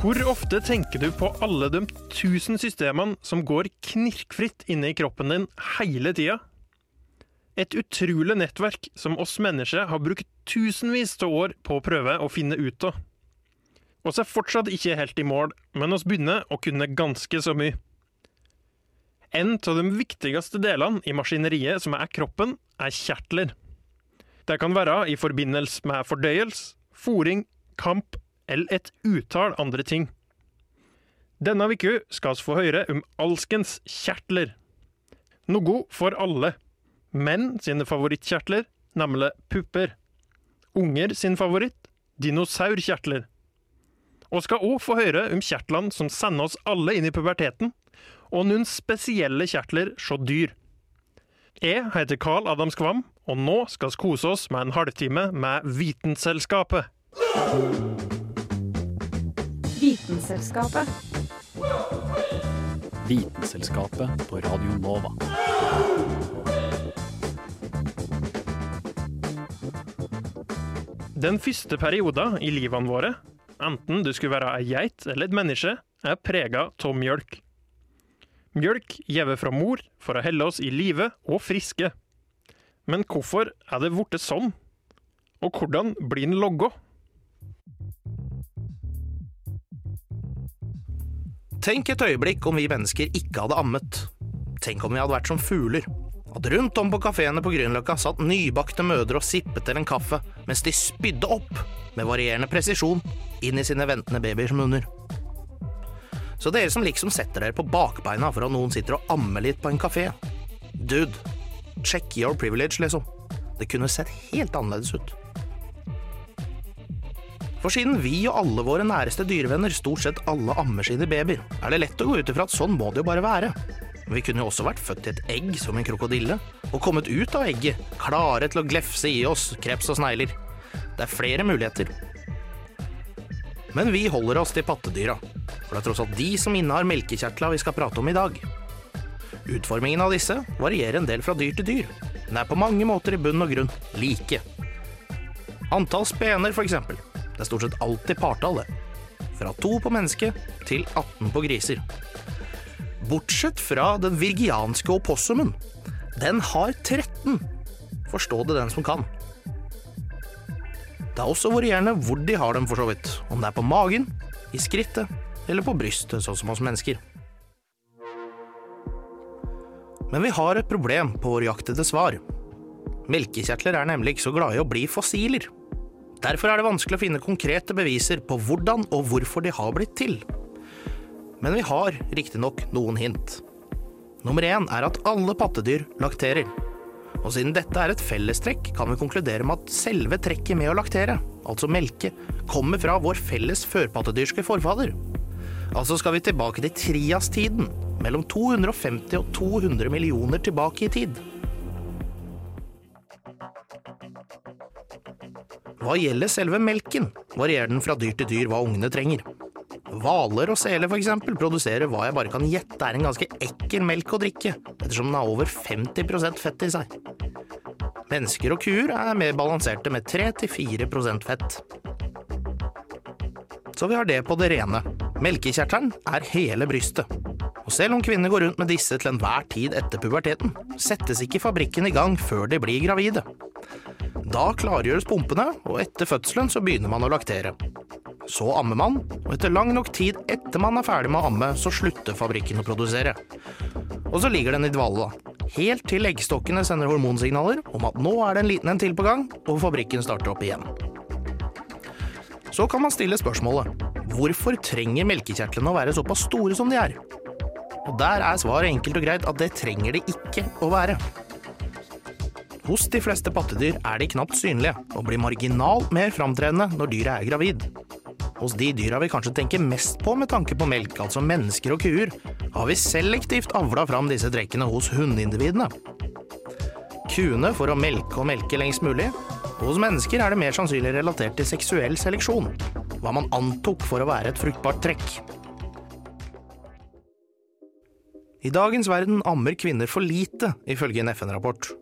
Hvor ofte tenker du på alle de tusen systemene som går knirkfritt inne i kroppen din hele tida? Et utrolig nettverk som oss mennesker har brukt tusenvis av år på å prøve å finne ut av. Vi er fortsatt ikke helt i mål, men oss begynner å kunne ganske så mye. En av de viktigste delene i maskineriet som er kroppen, er kjertler. Det kan være i forbindelse med fordøyelse, fòring, kamp eller et utall andre ting. Denne uka skal vi få høre om alskens kjertler. Noe for alle. Menn sine favorittkjertler, nemlig pupper. Unger sin favoritt, dinosaurkjertler. Og skal òg få høre om kjertlene som sender oss alle inn i puberteten, og noen spesielle kjertler hos dyr. Jeg heter Carl Adam Skvam, og nå skal vi kose oss med en halvtime med Vitenselskapet. Vitenselskapet. Vitenselskapet på Radio Nova. Den første perioden i livene våre, enten du skulle være ei geit eller et menneske, er prega av mjølk. Mjølk gjever fra mor for å helle oss i live og friske. Men hvorfor er det blitt sånn? Og hvordan blir den logga? Tenk et øyeblikk om vi mennesker ikke hadde ammet. Tenk om vi hadde vært som fugler. At rundt om på kafeene på Grünerløkka satt nybakte mødre og sippet til en kaffe mens de spydde opp, med varierende presisjon, inn i sine ventende babyers munner. Så dere som liksom setter dere på bakbeina for at noen sitter og ammer litt på en kafé. Dude, check your privilege, liksom. Det kunne sett helt annerledes ut. For siden vi og alle våre næreste dyrevenner stort sett alle ammer sine babyer, er det lett å gå ut ifra at sånn må det jo bare være. Men vi kunne jo også vært født i et egg som en krokodille, og kommet ut av egget, klare til å glefse i oss kreps og snegler. Det er flere muligheter. Men vi holder oss til pattedyra, for det er tross alt de som innehar melkekjertla vi skal prate om i dag. Utformingen av disse varierer en del fra dyr til dyr, men er på mange måter i bunn og grunn like. Antall spener, for eksempel. Det er stort sett alltid partall, det. Fra to på menneske til 18 på griser. Bortsett fra den virgianske opossumen. Den har 13. Forstå det den som kan. Det er også varierende hvor de har dem, for så vidt. Om det er på magen, i skrittet eller på brystet, sånn som hos mennesker. Men vi har et problem på vår jakt etter svar. Melkekjertler er nemlig ikke så glade i å bli fossiler. Derfor er det vanskelig å finne konkrete beviser på hvordan og hvorfor de har blitt til. Men vi har riktignok noen hint. Nummer én er at alle pattedyr lakterer. Og siden dette er et fellestrekk, kan vi konkludere med at selve trekket med å laktere, altså melke, kommer fra vår felles førpattedyrske forfader. Altså skal vi tilbake til triastiden, mellom 250 og 200 millioner tilbake i tid. Hva gjelder selve melken, varierer den fra dyr til dyr hva ungene trenger. Hvaler og seler eksempel produserer hva jeg bare kan gjette er en ganske ekkel melk å drikke, ettersom den har over 50% fett i seg. Mennesker og kuer er mer balanserte med 3-4% fett. Så vi har det på det rene. Melkekjertelen er hele brystet. Og selv om kvinner går rundt med disse til enhver tid etter puberteten, settes ikke fabrikken i gang før de blir gravide. Da klargjøres pumpene, og etter fødselen så begynner man å laktere. Så ammer man, og etter lang nok tid etter man er ferdig med å amme, så slutter fabrikken å produsere. Og så ligger den i dvale. Helt til eggstokkene sender hormonsignaler om at nå er det en liten en til på gang, og fabrikken starter opp igjen. Så kan man stille spørsmålet hvorfor trenger melkekjertlene å være såpass store som de er? Og der er svaret enkelt og greit at det trenger de ikke å være. Hos de fleste pattedyr er de knapt synlige, og blir marginalt mer framtredende når dyret er gravid. hos de dyra vi kanskje tenker mest på med tanke på melk, altså mennesker og kuer, har vi selektivt avla fram disse trekkene hos hundeindividene. Kuene for å melke og melke lengst mulig. Hos mennesker er det mer sannsynlig relatert til seksuell seleksjon, hva man antok for å være et fruktbart trekk. I dagens verden ammer kvinner for lite, ifølge en FN-rapport.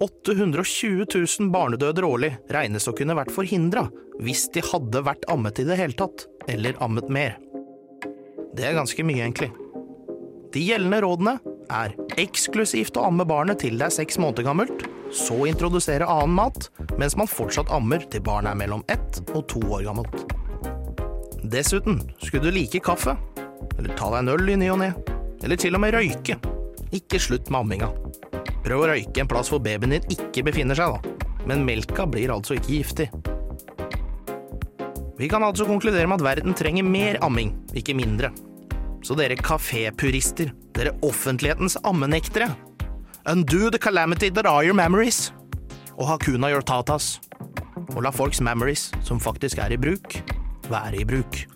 820 000 barnedøder årlig regnes å kunne vært forhindra hvis de hadde vært ammet i det hele tatt, eller ammet mer. Det er ganske mye, egentlig. De gjeldende rådene er eksklusivt å amme barnet til det er seks måneder gammelt, så introdusere annen mat, mens man fortsatt ammer til barnet er mellom ett og to år gammelt. Dessuten, skulle du like kaffe, eller ta deg en øl i ny og ne, eller til og med røyke, ikke slutt med amminga. Prøv å røyke en plass hvor babyen din ikke befinner seg, da. Men melka blir altså ikke giftig. Vi kan altså konkludere med at verden trenger mer amming, ikke mindre. Så dere kafépurister, dere offentlighetens ammenektere, undo the calamity that are your memories, og hakuna your tatas, og la folks memories, som faktisk er i bruk, være i bruk.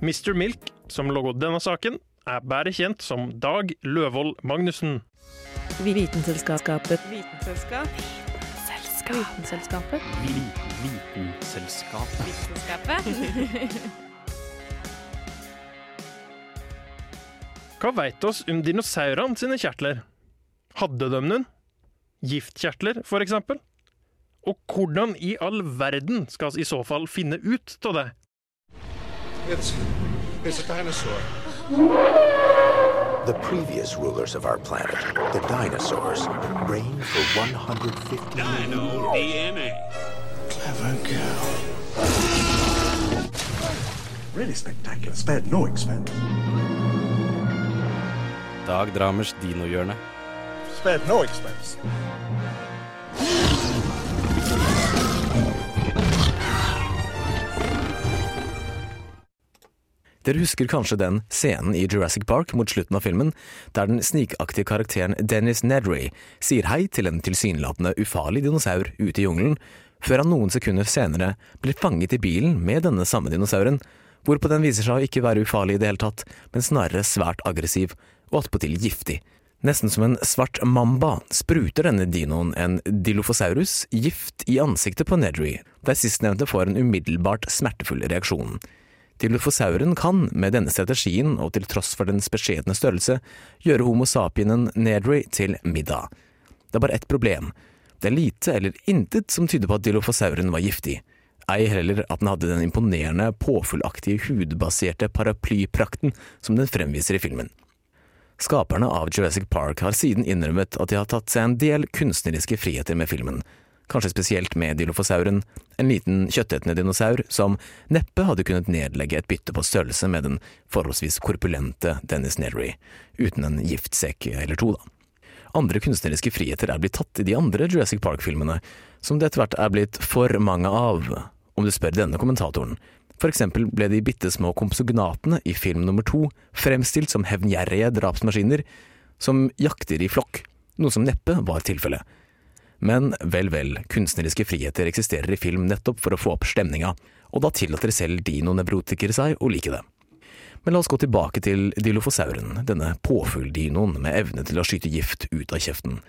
Mr. Milk, som logga denne saken, er bare kjent som Dag Løvold Magnussen. Vitenselskapet. Vitenselskap. Vitenselskapet. Vitenselskapet. Vitenselskapet. Hva veit oss om dinosaurene sine kjertler? Hadde de noen? Giftkjertler, for eksempel? Og hvordan i all verden skal vi i så fall finne ut av det? It's it's a dinosaur. The previous rulers of our planet, the dinosaurs, reigned for 150 Dino DNA. Clever girl. Really spectacular. Spared no expense. Dag Dramers dinohjørne. Spared no expense. Dere husker kanskje den scenen i Jurassic Park mot slutten av filmen, der den snikaktige karakteren Dennis Nedry sier hei til en tilsynelatende ufarlig dinosaur ute i jungelen, før han noen sekunder senere blir fanget i bilen med denne samme dinosauren, hvorpå den viser seg å ikke være ufarlig i det hele tatt, men snarere svært aggressiv, og attpåtil giftig. Nesten som en svart mamba spruter denne dinoen en Dilophosaurus gift i ansiktet på Nedry, der sistnevnte får en umiddelbart smertefull reaksjon. Dilophosaurien kan, med denne strategien og til tross for dens beskjedne størrelse, gjøre homo sapienen Nedry til middag. Det er bare ett problem. Det er lite eller intet som tyder på at dilofosauren var giftig. Ei heller at den hadde den imponerende, påfuglaktige, hudbaserte paraplyprakten som den fremviser i filmen. Skaperne av Jurassic Park har siden innrømmet at de har tatt seg en del kunstneriske friheter med filmen, kanskje spesielt med dilophosauren, en liten kjøttetende dinosaur som neppe hadde kunnet nedlegge et bytte på størrelse med den forholdsvis korpulente Dennis Nedry, uten en giftsekk eller to, da. Andre kunstneriske friheter er blitt tatt i de andre Jurassic Park-filmene, som det etter hvert er blitt for mange av, om du spør denne kommentatoren. For eksempel ble de bitte små kompsognatene i film nummer to fremstilt som hevngjerrige drapsmaskiner som jakter i flokk, noe som neppe var tilfellet. Men vel, vel, kunstneriske friheter eksisterer i film nettopp for å få opp stemninga, og da tillater selv dinonevrotikere seg å like det. Men la oss gå tilbake til dilophosauren, denne påfugldinoen med evne til å skyte gift ut av kjeften.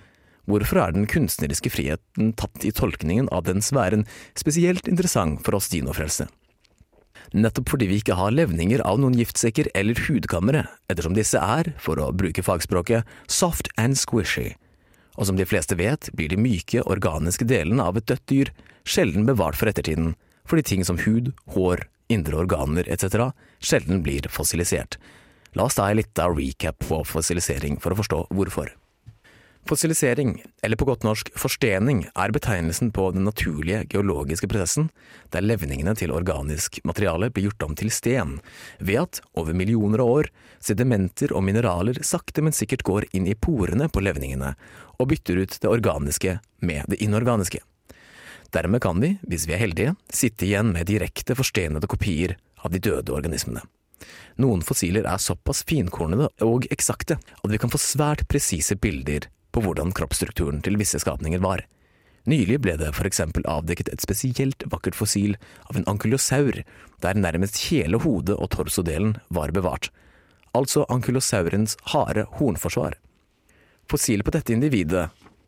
Hvorfor er den kunstneriske friheten tatt i tolkningen av dens væren spesielt interessant for oss dinofrelste? Nettopp fordi vi ikke har levninger av noen giftsekker eller hudkamre, ettersom disse er, for å bruke fagspråket, soft and squishy. Og som de fleste vet, blir de myke, organiske delene av et dødt dyr sjelden bevart for ettertiden, fordi ting som hud, hår, indre organer etc. sjelden blir fossilisert. La oss ta en liten recap på fossilisering for å forstå hvorfor. Fossilisering, eller på godt norsk forstening, er betegnelsen på den naturlige geologiske prosessen der levningene til organisk materiale blir gjort om til sten, ved at, over millioner av år, sedimenter og mineraler sakte, men sikkert går inn i porene på levningene og bytter ut det organiske med det inorganiske. Dermed kan vi, hvis vi er heldige, sitte igjen med direkte forstenede kopier av de døde organismene. Noen fossiler er såpass finkornede og eksakte at vi kan få svært presise bilder på hvordan kroppsstrukturen til visse skapninger var. Nylig ble det for eksempel avdekket et spesielt vakkert fossil av en ankylosaur, der nærmest hele hodet og torsodelen var bevart. Altså ankylosaurens harde hornforsvar. Fossilet på dette individet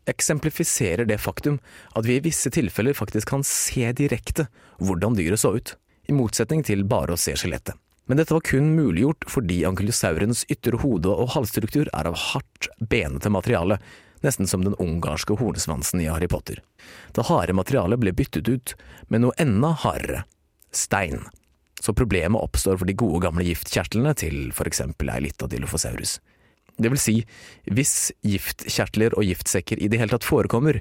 eksemplifiserer det faktum at vi i visse tilfeller faktisk kan se direkte hvordan dyret så ut, i motsetning til bare å se skjelettet. Men dette var kun muliggjort fordi ankylosaurens ytre hode og halsstruktur er av hardt, benete materiale, nesten som den ungarske hornsvansen i Harry Potter. Det harde materialet ble byttet ut med noe enda hardere – stein. Så problemet oppstår for de gode gamle giftkjertlene til for eksempel Eilita dilophosaurus. Det vil si, hvis giftkjertler og giftsekker i det hele tatt forekommer,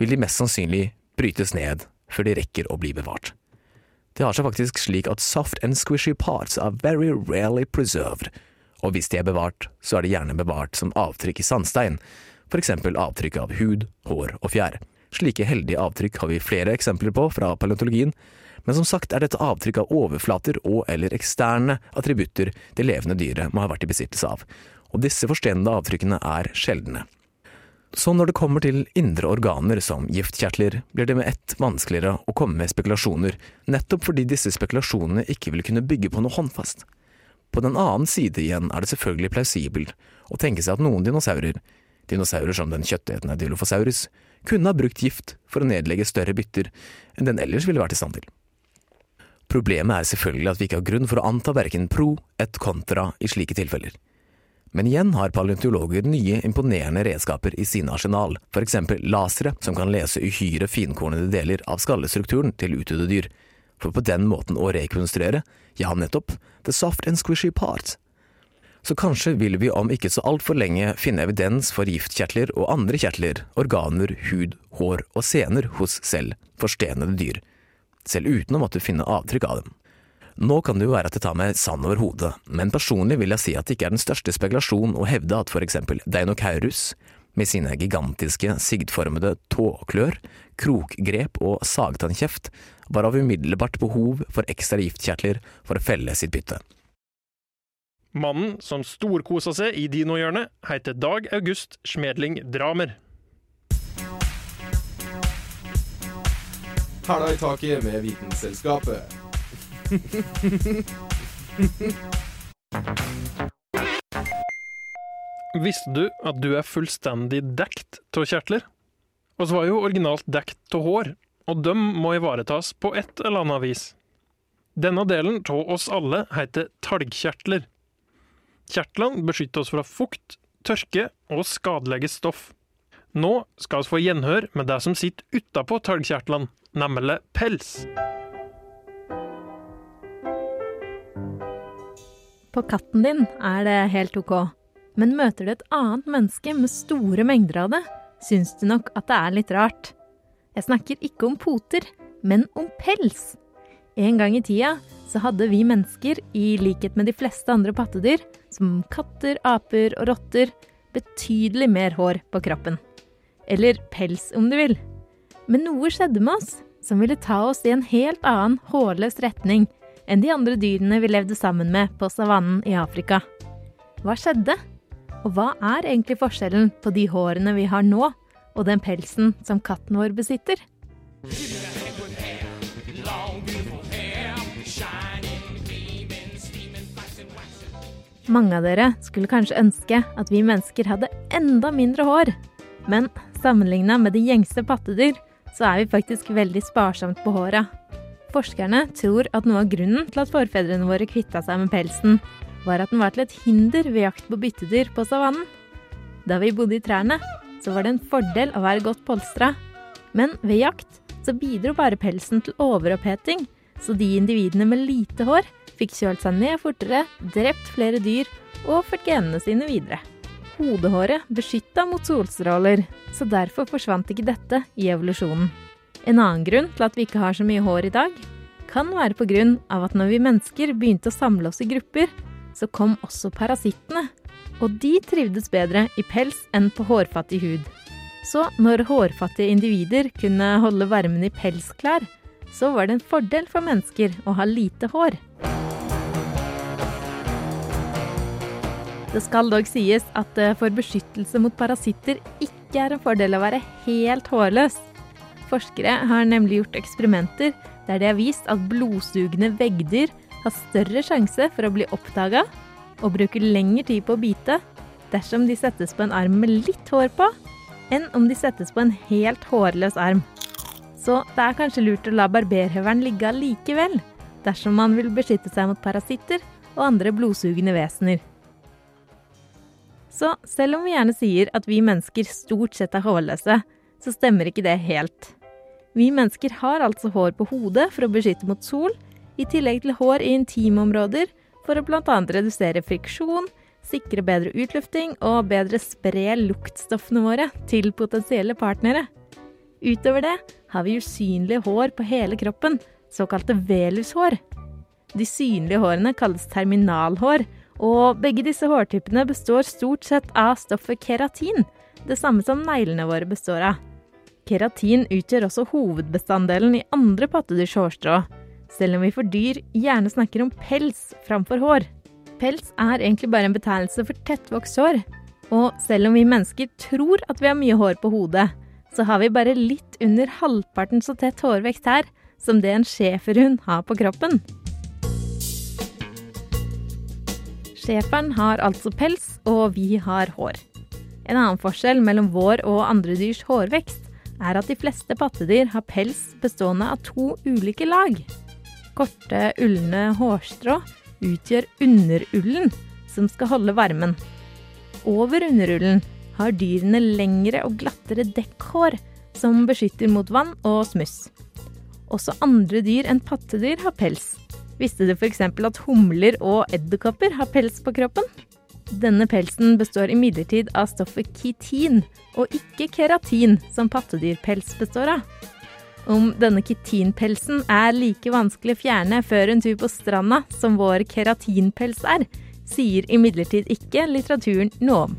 vil de mest sannsynlig brytes ned før de rekker å bli bevart. Det har seg faktisk slik at soft and squishy parts are very rarely preserved, og hvis de er bevart, så er de gjerne bevart som avtrykk i sandstein, for eksempel avtrykk av hud, hår og fjær. Slike heldige avtrykk har vi flere eksempler på fra paleontologien, men som sagt er dette avtrykk av overflater og eller eksterne attributter det levende dyret må ha vært i besittelse av, og disse forstenede avtrykkene er sjeldne. Så når det kommer til indre organer som giftkjertler, blir det med ett vanskeligere å komme med spekulasjoner, nettopp fordi disse spekulasjonene ikke vil kunne bygge på noe håndfast. På den annen side igjen er det selvfølgelig plausibelt å tenke seg at noen dinosaurer, dinosaurer som den kjøttetende Dilophosaurus, kunne ha brukt gift for å nedlegge større bytter enn den ellers ville vært i stand til. Problemet er selvfølgelig at vi ikke har grunn for å anta verken pro et contra i slike tilfeller. Men igjen har paleontologer nye imponerende redskaper i sine arsenal, eksempel lasere som kan lese uhyre finkornede deler av skallestrukturen til utdødde dyr, for på den måten å rekonstruere, ja nettopp, the soft and squishy part. Så kanskje vil vi om ikke så altfor lenge finne evidens for giftkjertler og andre kjertler, organer, hud, hår og sener hos selv forstenede dyr, selv uten å måtte finne avtrykk av dem. Nå kan det jo være at jeg tar meg sand over hodet, men personlig vil jeg si at det ikke er den største spekulasjon å hevde at for eksempel Deinocaurus, med sine gigantiske, sigdformede tåklør, krokgrep og sagtannkjeft, var av umiddelbart behov for ekstra giftkjertler for å felle sitt bytte. Mannen som storkosa seg i dinohjørnet, heter Dag August Smedling Dramer. Hæla i taket med Vitenselskapet. Visste du at du er fullstendig dekt av kjertler? Vi var jo originalt dekt av hår, og de må ivaretas på et eller annet vis. Denne delen av oss alle heter talgkjertler. Kjertlene beskytter oss fra fukt, tørke og skadelige stoff. Nå skal vi få gjenhør med det som sitter utapå talgkjertlene, nemlig pels. På katten din er det helt ok, men møter du et annet menneske med store mengder av det, syns du nok at det er litt rart. Jeg snakker ikke om poter, men om pels. En gang i tida så hadde vi mennesker, i likhet med de fleste andre pattedyr, som katter, aper og rotter, betydelig mer hår på kroppen. Eller pels, om du vil. Men noe skjedde med oss som ville ta oss i en helt annen hårløs retning enn de andre dyrene vi levde sammen med på savannen i Afrika. Hva skjedde? Og hva er egentlig forskjellen på de hårene vi har nå, og den pelsen som katten vår besitter? Mange av dere skulle kanskje ønske at vi mennesker hadde enda mindre hår. Men sammenligna med de gjengse pattedyr, så er vi faktisk veldig sparsomt på håra. Forskerne tror at noe av grunnen til at forfedrene våre kvitta seg med pelsen, var at den var til et hinder ved jakt på byttedyr på savannen. Da vi bodde i trærne, så var det en fordel å være godt polstra. Men ved jakt så bidro bare pelsen til overoppheting, så de individene med lite hår fikk kjølt seg ned fortere, drept flere dyr og ført genene sine videre. Hodehåret beskytta mot solstråler, så derfor forsvant ikke dette i evolusjonen. En annen grunn til at vi ikke har så mye hår i dag, kan være på grunn av at når vi mennesker begynte å samle oss i grupper, så kom også parasittene. Og de trivdes bedre i pels enn på hårfattig hud. Så når hårfattige individer kunne holde varmen i pelsklær, så var det en fordel for mennesker å ha lite hår. Det skal dog sies at for beskyttelse mot parasitter ikke er en fordel å være helt hårløs. Forskere har nemlig gjort eksperimenter der de har vist at blodsugende veggdyr har større sjanse for å bli oppdaga og bruker lengre tid på å bite dersom de settes på en arm med litt hår på, enn om de settes på en helt hårløs arm. Så det er kanskje lurt å la barberhøvelen ligge allikevel, dersom man vil beskytte seg mot parasitter og andre blodsugende vesener. Så selv om vi gjerne sier at vi mennesker stort sett er hårløse, så stemmer ikke det helt. Vi mennesker har altså hår på hodet for å beskytte mot sol, i tillegg til hår i intimområder for å bl.a. redusere friksjon, sikre bedre utlufting og bedre spre luktstoffene våre til potensielle partnere. Utover det har vi usynlige hår på hele kroppen, såkalte velushår. De synlige hårene kalles terminalhår, og begge disse hårtypene består stort sett av stoffet keratin, det samme som neglene våre består av. Keratin utgjør også hovedbestanddelen i andre pattedyrs hårstrå, selv om vi for dyr gjerne snakker om pels framfor hår. Pels er egentlig bare en betegnelse for tettvokst hår, og selv om vi mennesker tror at vi har mye hår på hodet, så har vi bare litt under halvparten så tett hårvekst her som det en schæferhund har på kroppen. Schæferen har altså pels, og vi har hår. En annen forskjell mellom vår og andre dyrs hårvekst er at de fleste pattedyr har pels bestående av to ulike lag. Korte, ulne hårstrå utgjør underullen, som skal holde varmen. Over underullen har dyrene lengre og glattere dekkhår, som beskytter mot vann og smuss. Også andre dyr enn pattedyr har pels. Visste du f.eks. at humler og edderkopper har pels på kroppen? Denne pelsen består imidlertid av stoffet kitin, og ikke keratin, som pattedyrpels består av. Om denne kitinpelsen er like vanskelig å fjerne før en tur på stranda som vår keratinpels er, sier imidlertid ikke litteraturen noe om.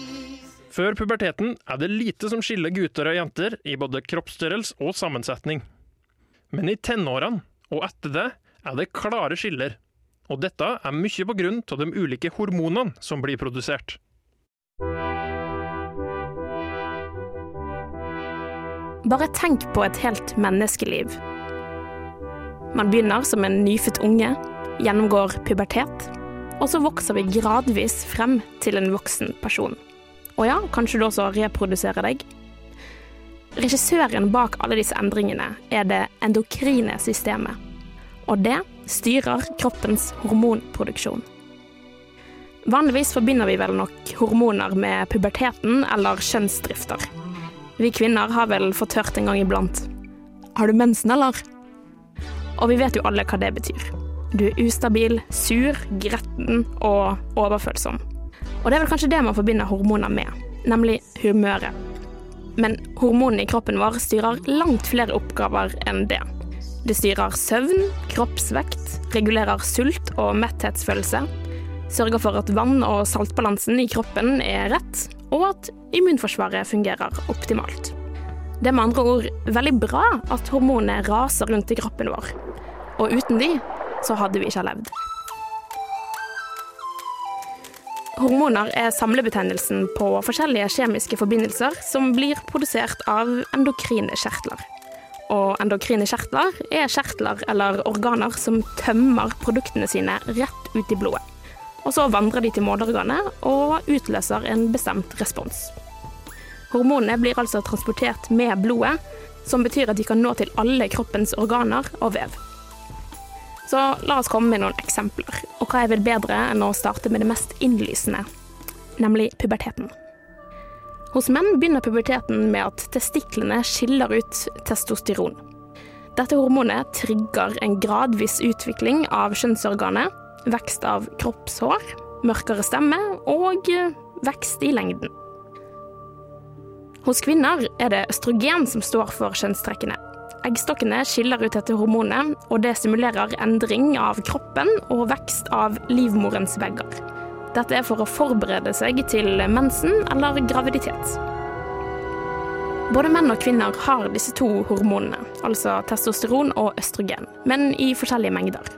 Før puberteten er det lite som skiller gutter og jenter i både kroppsstørrelse og sammensetning. Men i tenårene og etter det er det klare skiller, og dette er mye på grunn av de ulike hormonene som blir produsert. Bare tenk på et helt menneskeliv. Man begynner som en nyfødt unge, gjennomgår pubertet, og så vokser vi gradvis frem til en voksen person. Og ja, kanskje du også reproduserer deg. Regissøren bak alle disse endringene er det endokrine systemet. Og det styrer kroppens hormonproduksjon. Vanligvis forbinder vi vel nok hormoner med puberteten eller kjønnsdrifter. Vi kvinner har vel fått hørt en gang iblant Har du mensen, eller? Og vi vet jo alle hva det betyr. Du er ustabil, sur, gretten og overfølsom. Og det er vel kanskje det man forbinder hormoner med, nemlig humøret. Men hormonene i kroppen vår styrer langt flere oppgaver enn det. Det styrer søvn, kroppsvekt, regulerer sult og metthetsfølelse, sørger for at vann- og saltbalansen i kroppen er rett, og at immunforsvaret fungerer optimalt. Det er med andre ord veldig bra at hormonene raser rundt i kroppen vår. Og uten de, så hadde vi ikke levd. Hormoner er samlebetegnelsen på forskjellige kjemiske forbindelser som blir produsert av endokrine kjertler. Og endokrine kjertler er kjertler eller organer som tømmer produktene sine rett ut i blodet. Og så vandrer de til måleorganet og utløser en bestemt respons. Hormonene blir altså transportert med blodet, som betyr at de kan nå til alle kroppens organer og vev. Så la oss komme med noen eksempler. Og hva er vel bedre enn å starte med det mest innlysende, nemlig puberteten. Hos menn begynner puberteten med at testiklene skiller ut testosteron. Dette hormonet trigger en gradvis utvikling av kjønnsorganet, vekst av kroppshår, mørkere stemme og vekst i lengden. Hos kvinner er det østrogen som står for kjønnstrekkene. Eggstokkene skiller ut dette hormonet, og det stimulerer endring av kroppen og vekst av livmorens vegger. Dette er for å forberede seg til mensen eller graviditet. Både menn og kvinner har disse to hormonene, altså testosteron og østrogen, men i forskjellige mengder.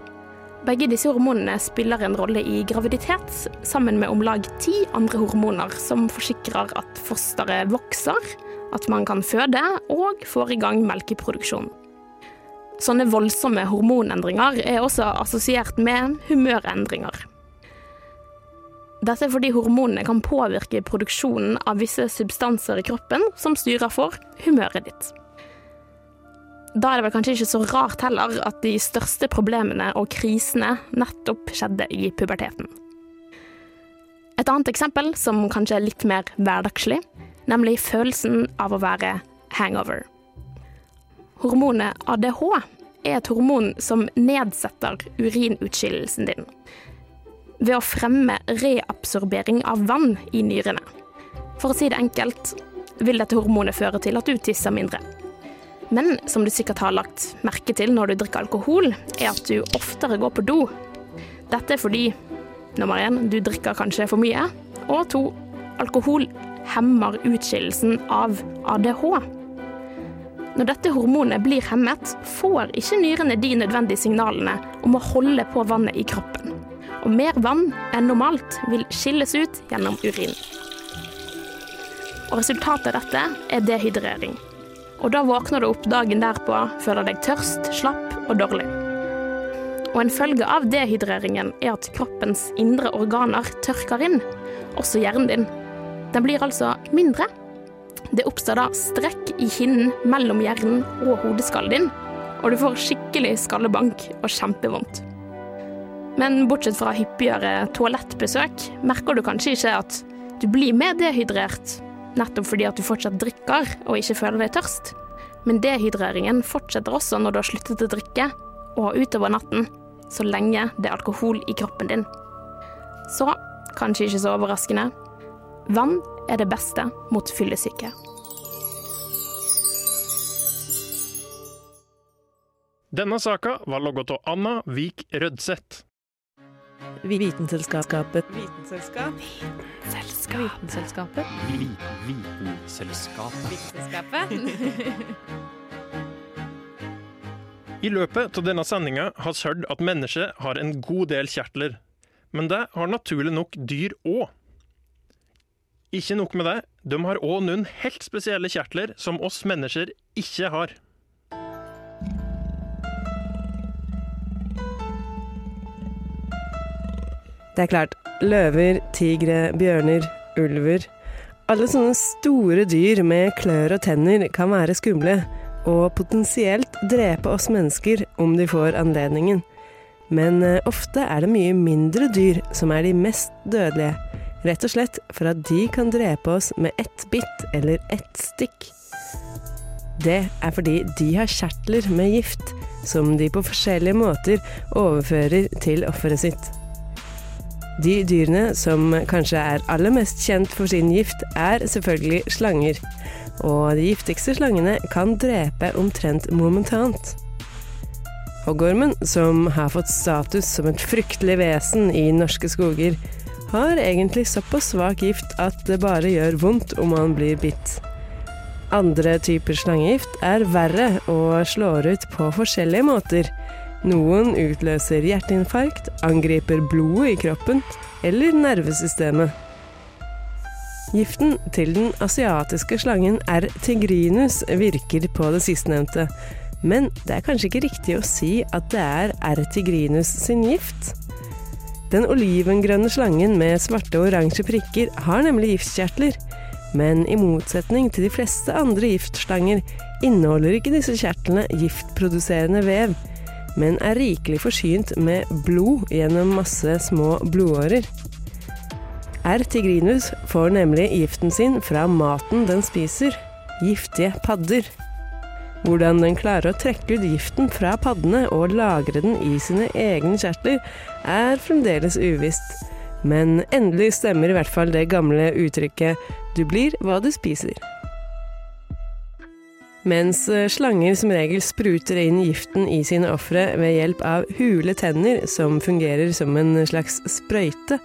Begge disse hormonene spiller en rolle i graviditet, sammen med om lag ti andre hormoner som forsikrer at fosteret vokser, at man kan føde og får i gang melkeproduksjon. Sånne voldsomme hormonendringer er også assosiert med humørendringer. Dette er fordi hormonene kan påvirke produksjonen av visse substanser i kroppen som styrer for humøret ditt. Da er det vel kanskje ikke så rart heller at de største problemene og krisene nettopp skjedde i puberteten. Et annet eksempel, som kanskje er litt mer hverdagslig, nemlig følelsen av å være hangover. Hormonet ADH er et hormon som nedsetter urinutskillelsen din ved å fremme reabsorbering av vann i nyrene. For å si det enkelt vil dette hormonet føre til at du tisser mindre. Men som du sikkert har lagt merke til når du drikker alkohol, er at du oftere går på do. Dette er fordi nummer én, du drikker kanskje for mye, og to, alkohol hemmer utskillelsen av ADH. Når dette hormonet blir hemmet, får ikke nyrene de nødvendige signalene om å holde på vannet i kroppen. Og mer vann enn normalt vil skilles ut gjennom urin. Og resultatet av dette er dehydrering. Og da våkner du opp dagen derpå, føler deg tørst, slapp og dårlig. Og en følge av dehydreringen er at kroppens indre organer tørker inn, også hjernen din. Den blir altså mindre. Det oppstår da strekk i kinnen mellom hjernen og hodeskallen din, og du får skikkelig skallebank og kjempevondt. Men bortsett fra hyppigere toalettbesøk, merker du kanskje ikke at du blir mer dehydrert nettopp fordi at du fortsatt drikker og ikke føler deg tørst. Men dehydreringen fortsetter også når du har sluttet å drikke, og utover natten, så lenge det er alkohol i kroppen din. Så, kanskje ikke så overraskende, vann er det beste mot fyllesyke. Denne saka var logget av Anna Vik Rødseth. Vitenselskapet. Vitenselskap. Vitenselskapet. Vitenselskapet. Vitenselskapet. I løpet av denne sendinga har vi hørt at mennesket har en god del kjertler. Men det har naturlig nok dyr òg. Ikke nok med det, de har òg noen helt spesielle kjertler som oss mennesker ikke har. Det er klart, løver, tigre, bjørner, ulver Alle sånne store dyr med klør og tenner kan være skumle, og potensielt drepe oss mennesker om de får anledningen. Men eh, ofte er det mye mindre dyr som er de mest dødelige. Rett og slett for at de kan drepe oss med ett bitt eller ett stikk. Det er fordi de har kjertler med gift, som de på forskjellige måter overfører til offeret sitt. De dyrene som kanskje er aller mest kjent for sin gift, er selvfølgelig slanger. Og de giftigste slangene kan drepe omtrent momentant. Hoggormen, som har fått status som et fryktelig vesen i norske skoger, har egentlig såpass svak gift at det bare gjør vondt om man blir bitt. Andre typer slangegift er verre og slår ut på forskjellige måter. Noen utløser hjerteinfarkt, angriper blodet i kroppen eller nervesystemet. Giften til den asiatiske slangen R. tigrinus virker på det sistnevnte, men det er kanskje ikke riktig å si at det er R. tigrinus sin gift? Den olivengrønne slangen med svarte og oransje prikker har nemlig giftkjertler, men i motsetning til de fleste andre giftslanger inneholder ikke disse kjertlene giftproduserende vev, men er rikelig forsynt med blod gjennom masse små blodårer. R. tigrinus får nemlig giften sin fra maten den spiser, giftige padder. Hvordan den klarer å trekke ut giften fra paddene og lagre den i sine egne kjertler, er fremdeles uvisst. Men endelig stemmer i hvert fall det gamle uttrykket 'du blir hva du spiser'. Mens eh, slanger som regel spruter inn giften i sine ofre ved hjelp av hule tenner som fungerer som en slags sprøyte,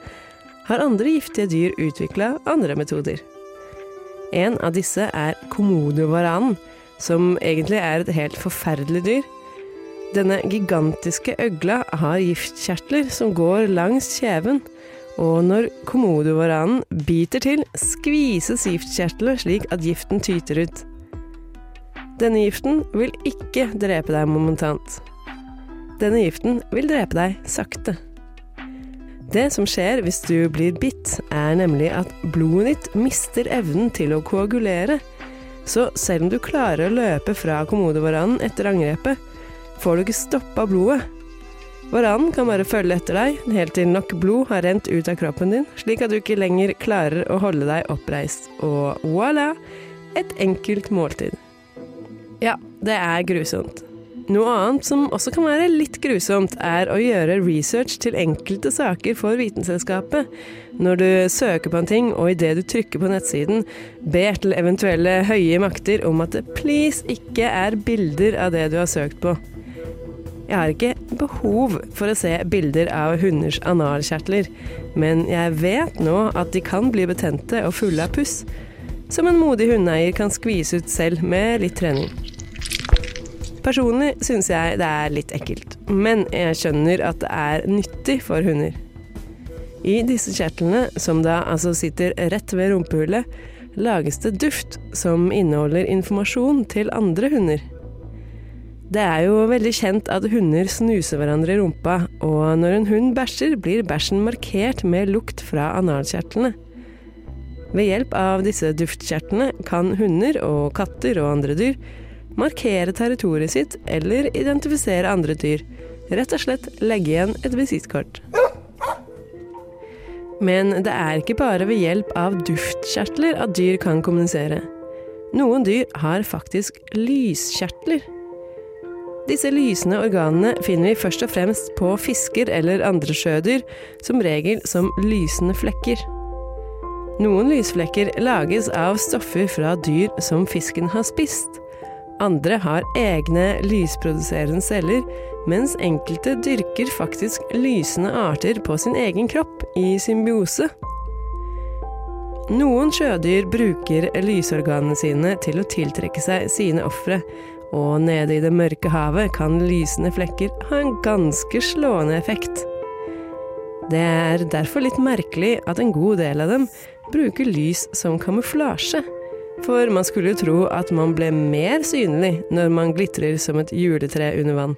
har andre giftige dyr utvikla andre metoder. En av disse er komodovaranen, som egentlig er et helt forferdelig dyr. Denne gigantiske øgla har giftkjertler som går langs kjeven, og når komodovaranen biter til, skvises giftkjertlene slik at giften tyter ut. Denne giften vil ikke drepe deg momentant. Denne giften vil drepe deg sakte. Det som skjer hvis du blir bitt, er nemlig at blodet ditt mister evnen til å koagulere. Så selv om du klarer å løpe fra komodovaranen etter angrepet, får du ikke stoppa blodet. Varanen kan bare følge etter deg helt til nok blod har rent ut av kroppen din, slik at du ikke lenger klarer å holde deg oppreist. Og voilà! Et enkelt måltid. Ja, det er grusomt. Noe annet som også kan være litt grusomt, er å gjøre research til enkelte saker for Vitenselskapet. Når du søker på en ting, og idet du trykker på nettsiden, ber til eventuelle høye makter om at det please ikke er bilder av det du har søkt på. Jeg har ikke behov for å se bilder av hunders analkjertler, men jeg vet nå at de kan bli betente og fulle av puss, som en modig hundeeier kan skvise ut selv med litt trening. Personlig syns jeg det er litt ekkelt, men jeg skjønner at det er nyttig for hunder. I disse kjertlene, som da altså sitter rett ved rumpehullet, lages det duft som inneholder informasjon til andre hunder. Det er jo veldig kjent at hunder snuser hverandre i rumpa, og når en hund bæsjer, blir bæsjen markert med lukt fra analkjertlene. Ved hjelp av disse duftkjertlene kan hunder og katter og andre dyr markere territoriet sitt eller identifisere andre dyr. Rett og slett legge igjen et visittkort. Men det er ikke bare ved hjelp av duftkjertler at dyr kan kommunisere. Noen dyr har faktisk lyskjertler. Disse lysende organene finner vi først og fremst på fisker eller andre sjødyr, som regel som lysende flekker. Noen lysflekker lages av stoffer fra dyr som fisken har spist. Andre har egne lysproduserende celler, mens enkelte dyrker faktisk lysende arter på sin egen kropp i symbiose. Noen sjødyr bruker lysorganene sine til å tiltrekke seg sine ofre, og nede i det mørke havet kan lysende flekker ha en ganske slående effekt. Det er derfor litt merkelig at en god del av dem bruker lys som kamuflasje. For man skulle jo tro at man ble mer synlig når man glitrer som et juletre under vann.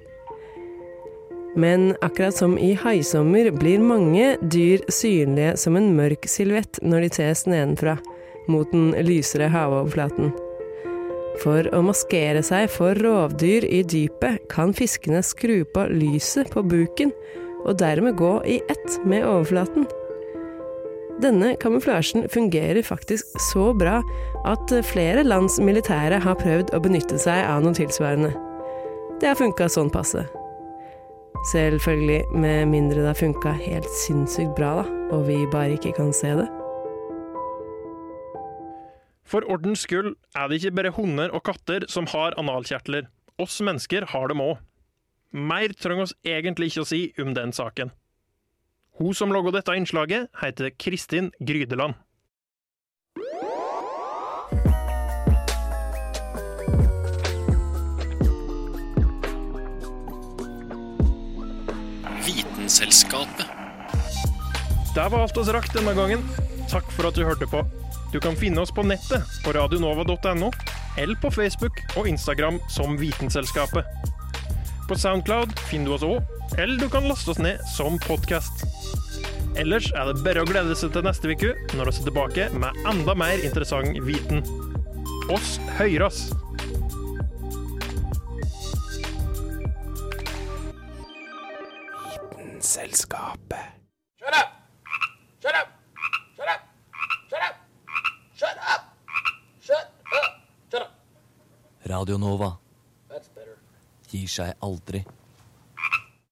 Men akkurat som i haisommer blir mange dyr synlige som en mørk silhuett når de ses nedenfra, mot den lysere havoverflaten. For å maskere seg for rovdyr i dypet kan fiskene skru på lyset på buken, og dermed gå i ett med overflaten. Denne kamuflasjen fungerer faktisk så bra at flere lands militære har prøvd å benytte seg av noe tilsvarende. Det har funka sånn passe. Selvfølgelig med mindre det har funka helt sinnssykt bra, da, og vi bare ikke kan se det. For ordens skyld er det ikke bare hunder og katter som har analkjertler. Oss mennesker har dem òg. Mer trenger oss egentlig ikke å si om den saken. Hun som laga dette innslaget, heter Kristin Grydeland. Vitenselskapet. Det var alt oss rakk denne gangen. Takk for at du hørte på. Du kan finne oss på nettet på radionova.no, eller på Facebook og Instagram som Vitenselskapet. På Soundcloud finner du oss òg, eller du kan laste oss ned som podkast. Ellers er det bare å glede seg til neste uke, når vi er tilbake med enda mer interessant viten. Oss høyres! Vitenselskapet. Shut up! Shut up! Shut up! Shut up! Shut up! Shut up! Shut up! Radio Nova. gir seg aldri.